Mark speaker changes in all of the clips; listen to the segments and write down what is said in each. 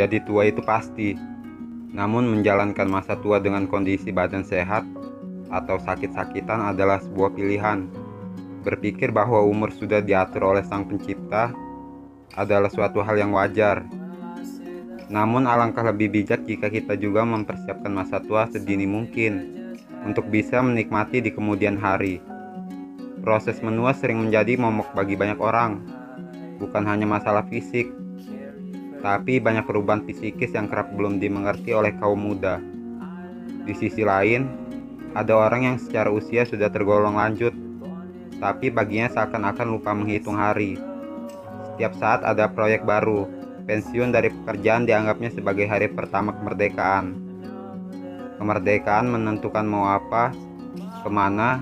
Speaker 1: menjadi tua itu pasti. Namun menjalankan masa tua dengan kondisi badan sehat atau sakit-sakitan adalah sebuah pilihan. Berpikir bahwa umur sudah diatur oleh Sang Pencipta adalah suatu hal yang wajar. Namun alangkah lebih bijak jika kita juga mempersiapkan masa tua sedini mungkin untuk bisa menikmati di kemudian hari. Proses menua sering menjadi momok bagi banyak orang, bukan hanya masalah fisik, tapi banyak perubahan fisikis yang kerap belum dimengerti oleh kaum muda. Di sisi lain, ada orang yang secara usia sudah tergolong lanjut, tapi baginya seakan-akan lupa menghitung hari. Setiap saat ada proyek baru, pensiun dari pekerjaan dianggapnya sebagai hari pertama kemerdekaan. Kemerdekaan menentukan mau apa, ke mana,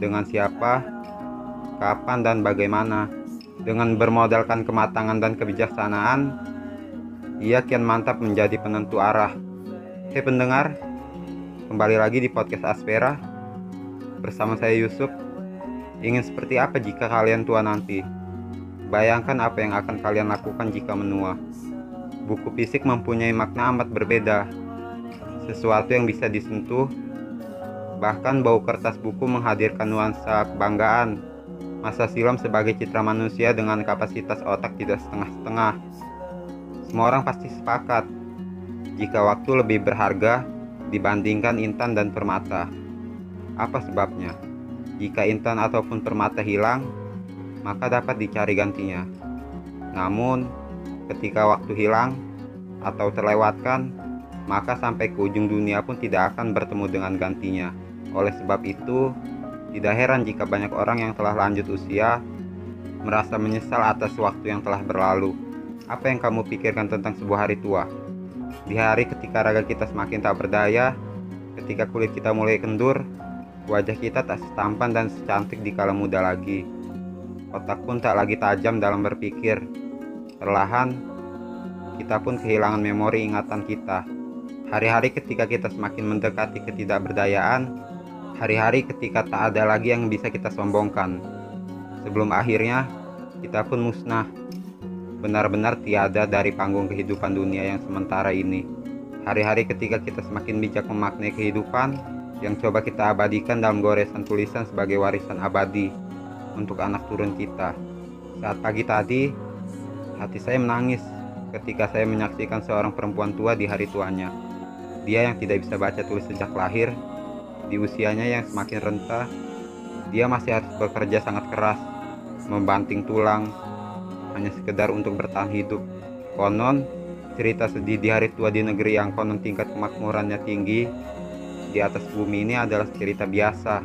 Speaker 1: dengan siapa, kapan, dan bagaimana. Dengan bermodalkan kematangan dan kebijaksanaan, ia kian mantap menjadi penentu arah. Hei pendengar, kembali lagi di podcast Aspera. Bersama saya Yusuf. Ingin seperti apa jika kalian tua nanti? Bayangkan apa yang akan kalian lakukan jika menua. Buku fisik mempunyai makna amat berbeda. Sesuatu yang bisa disentuh, bahkan bau kertas buku menghadirkan nuansa kebanggaan. Masa silam sebagai citra manusia dengan kapasitas otak tidak setengah-setengah semua orang pasti sepakat jika waktu lebih berharga dibandingkan intan dan permata. Apa sebabnya? Jika intan ataupun permata hilang, maka dapat dicari gantinya. Namun, ketika waktu hilang atau terlewatkan, maka sampai ke ujung dunia pun tidak akan bertemu dengan gantinya. Oleh sebab itu, tidak heran jika banyak orang yang telah lanjut usia merasa menyesal atas waktu yang telah berlalu. Apa yang kamu pikirkan tentang sebuah hari tua? Di hari ketika raga kita semakin tak berdaya, ketika kulit kita mulai kendur, wajah kita tak setampan dan secantik di kala muda lagi. Otak pun tak lagi tajam dalam berpikir. Perlahan, kita pun kehilangan memori ingatan kita. Hari-hari ketika kita semakin mendekati ketidakberdayaan, hari-hari ketika tak ada lagi yang bisa kita sombongkan. Sebelum akhirnya, kita pun musnah benar-benar tiada dari panggung kehidupan dunia yang sementara ini. Hari-hari ketika kita semakin bijak memaknai kehidupan yang coba kita abadikan dalam goresan tulisan sebagai warisan abadi untuk anak turun kita. Saat pagi tadi, hati saya menangis ketika saya menyaksikan seorang perempuan tua di hari tuanya. Dia yang tidak bisa baca tulis sejak lahir, di usianya yang semakin renta, dia masih harus bekerja sangat keras, membanting tulang, hanya sekedar untuk bertahan hidup. Konon, cerita sedih di hari tua di negeri yang konon tingkat kemakmurannya tinggi di atas bumi ini adalah cerita biasa.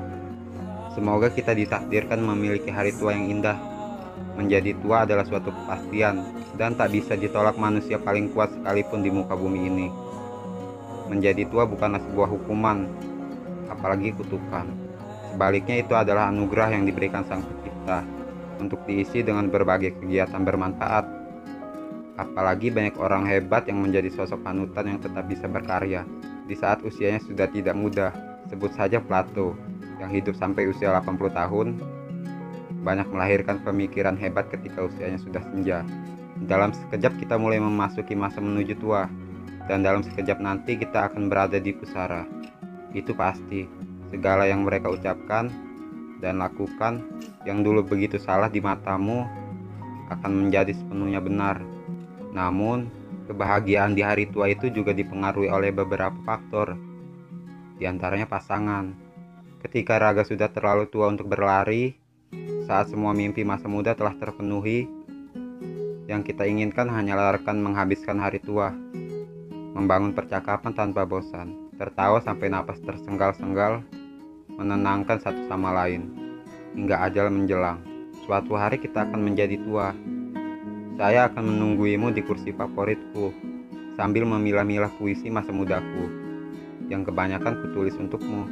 Speaker 1: Semoga kita ditakdirkan memiliki hari tua yang indah. Menjadi tua adalah suatu kepastian dan tak bisa ditolak manusia paling kuat sekalipun di muka bumi ini. Menjadi tua bukanlah sebuah hukuman, apalagi kutukan. Sebaliknya itu adalah anugerah yang diberikan Sang Pencipta untuk diisi dengan berbagai kegiatan bermanfaat. Apalagi banyak orang hebat yang menjadi sosok panutan yang tetap bisa berkarya di saat usianya sudah tidak muda. Sebut saja Plato yang hidup sampai usia 80 tahun, banyak melahirkan pemikiran hebat ketika usianya sudah senja. Dalam sekejap kita mulai memasuki masa menuju tua, dan dalam sekejap nanti kita akan berada di pusara. Itu pasti, segala yang mereka ucapkan dan lakukan yang dulu begitu salah di matamu akan menjadi sepenuhnya benar. Namun, kebahagiaan di hari tua itu juga dipengaruhi oleh beberapa faktor, di antaranya pasangan. Ketika raga sudah terlalu tua untuk berlari, saat semua mimpi masa muda telah terpenuhi, yang kita inginkan hanyalah rekan menghabiskan hari tua, membangun percakapan tanpa bosan, tertawa sampai napas tersenggal-senggal, menenangkan satu sama lain hingga ajal menjelang. Suatu hari kita akan menjadi tua. Saya akan menungguimu di kursi favoritku sambil memilah-milah puisi masa mudaku yang kebanyakan kutulis untukmu.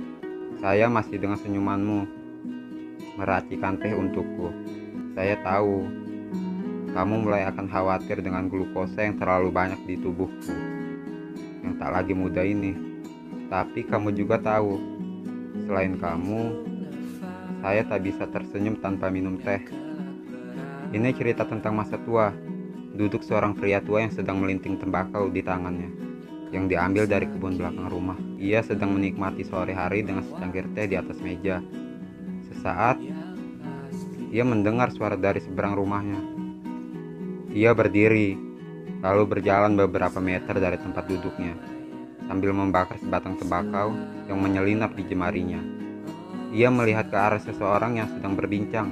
Speaker 1: Saya masih dengan senyumanmu meracikan teh untukku. Saya tahu kamu mulai akan khawatir dengan glukosa yang terlalu banyak di tubuhku yang tak lagi muda ini. Tapi kamu juga tahu Selain kamu, saya tak bisa tersenyum tanpa minum teh. Ini cerita tentang masa tua, duduk seorang pria tua yang sedang melinting tembakau di tangannya, yang diambil dari kebun belakang rumah. Ia sedang menikmati sore hari dengan secangkir teh di atas meja. Sesaat, ia mendengar suara dari seberang rumahnya. Ia berdiri, lalu berjalan beberapa meter dari tempat duduknya, sambil membakar sebatang tembakau yang menyelinap di jemarinya. Ia melihat ke arah seseorang yang sedang berbincang,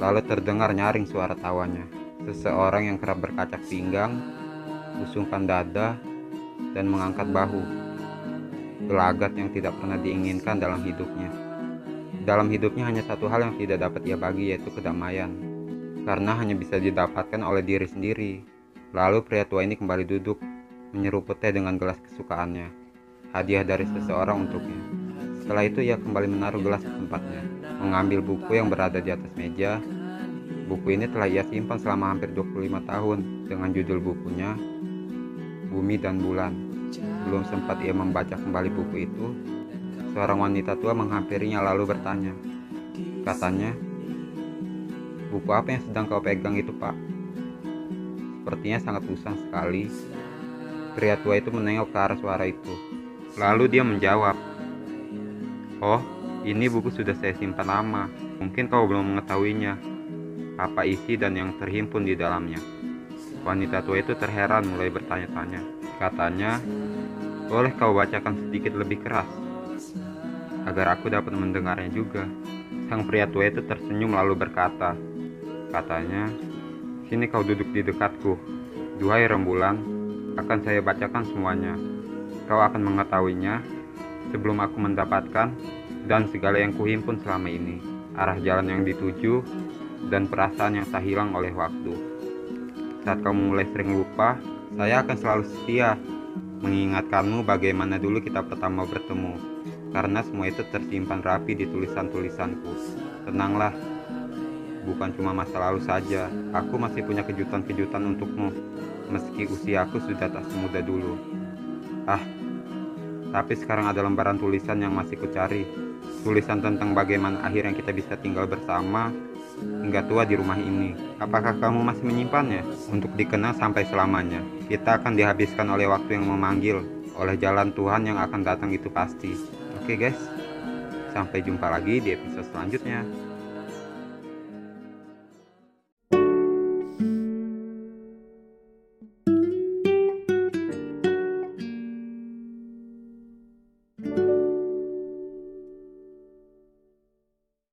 Speaker 1: lalu terdengar nyaring suara tawanya. Seseorang yang kerap berkacak pinggang, usungkan dada, dan mengangkat bahu. Gelagat yang tidak pernah diinginkan dalam hidupnya. Dalam hidupnya hanya satu hal yang tidak dapat ia bagi yaitu kedamaian. Karena hanya bisa didapatkan oleh diri sendiri. Lalu pria tua ini kembali duduk, menyeruput teh dengan gelas kesukaannya. Hadiah dari seseorang untuknya. Setelah itu ia kembali menaruh gelas ke tempatnya, mengambil buku yang berada di atas meja, Buku ini telah ia simpan selama hampir 25 tahun dengan judul bukunya Bumi dan Bulan. Belum sempat ia membaca kembali buku itu, seorang wanita tua menghampirinya lalu bertanya. Katanya, buku apa yang sedang kau pegang itu pak? Sepertinya sangat usang sekali. Pria tua itu menengok ke arah suara itu. Lalu dia menjawab, Oh, ini buku sudah saya simpan lama. Mungkin kau belum mengetahuinya apa isi dan yang terhimpun di dalamnya. Wanita tua itu terheran mulai bertanya-tanya. Katanya, boleh kau bacakan sedikit lebih keras, agar aku dapat mendengarnya juga. Sang pria tua itu tersenyum lalu berkata, katanya, sini kau duduk di dekatku. Duhai rembulan, akan saya bacakan semuanya. Kau akan mengetahuinya sebelum aku mendapatkan dan segala yang kuhimpun selama ini. Arah jalan yang dituju dan perasaan yang tak hilang oleh waktu. Saat kamu mulai sering lupa, saya akan selalu setia mengingatkanmu bagaimana dulu kita pertama bertemu. Karena semua itu tersimpan rapi di tulisan-tulisanku. Tenanglah, bukan cuma masa lalu saja. Aku masih punya kejutan-kejutan untukmu, meski usiaku sudah tak semuda dulu. Ah, tapi sekarang ada lembaran tulisan yang masih kucari. Tulisan tentang bagaimana akhirnya kita bisa tinggal bersama hingga tua di rumah ini. Apakah kamu masih menyimpannya untuk dikenal sampai selamanya? Kita akan dihabiskan oleh waktu yang memanggil, oleh jalan Tuhan yang akan datang itu pasti. Oke guys, sampai jumpa lagi di episode selanjutnya.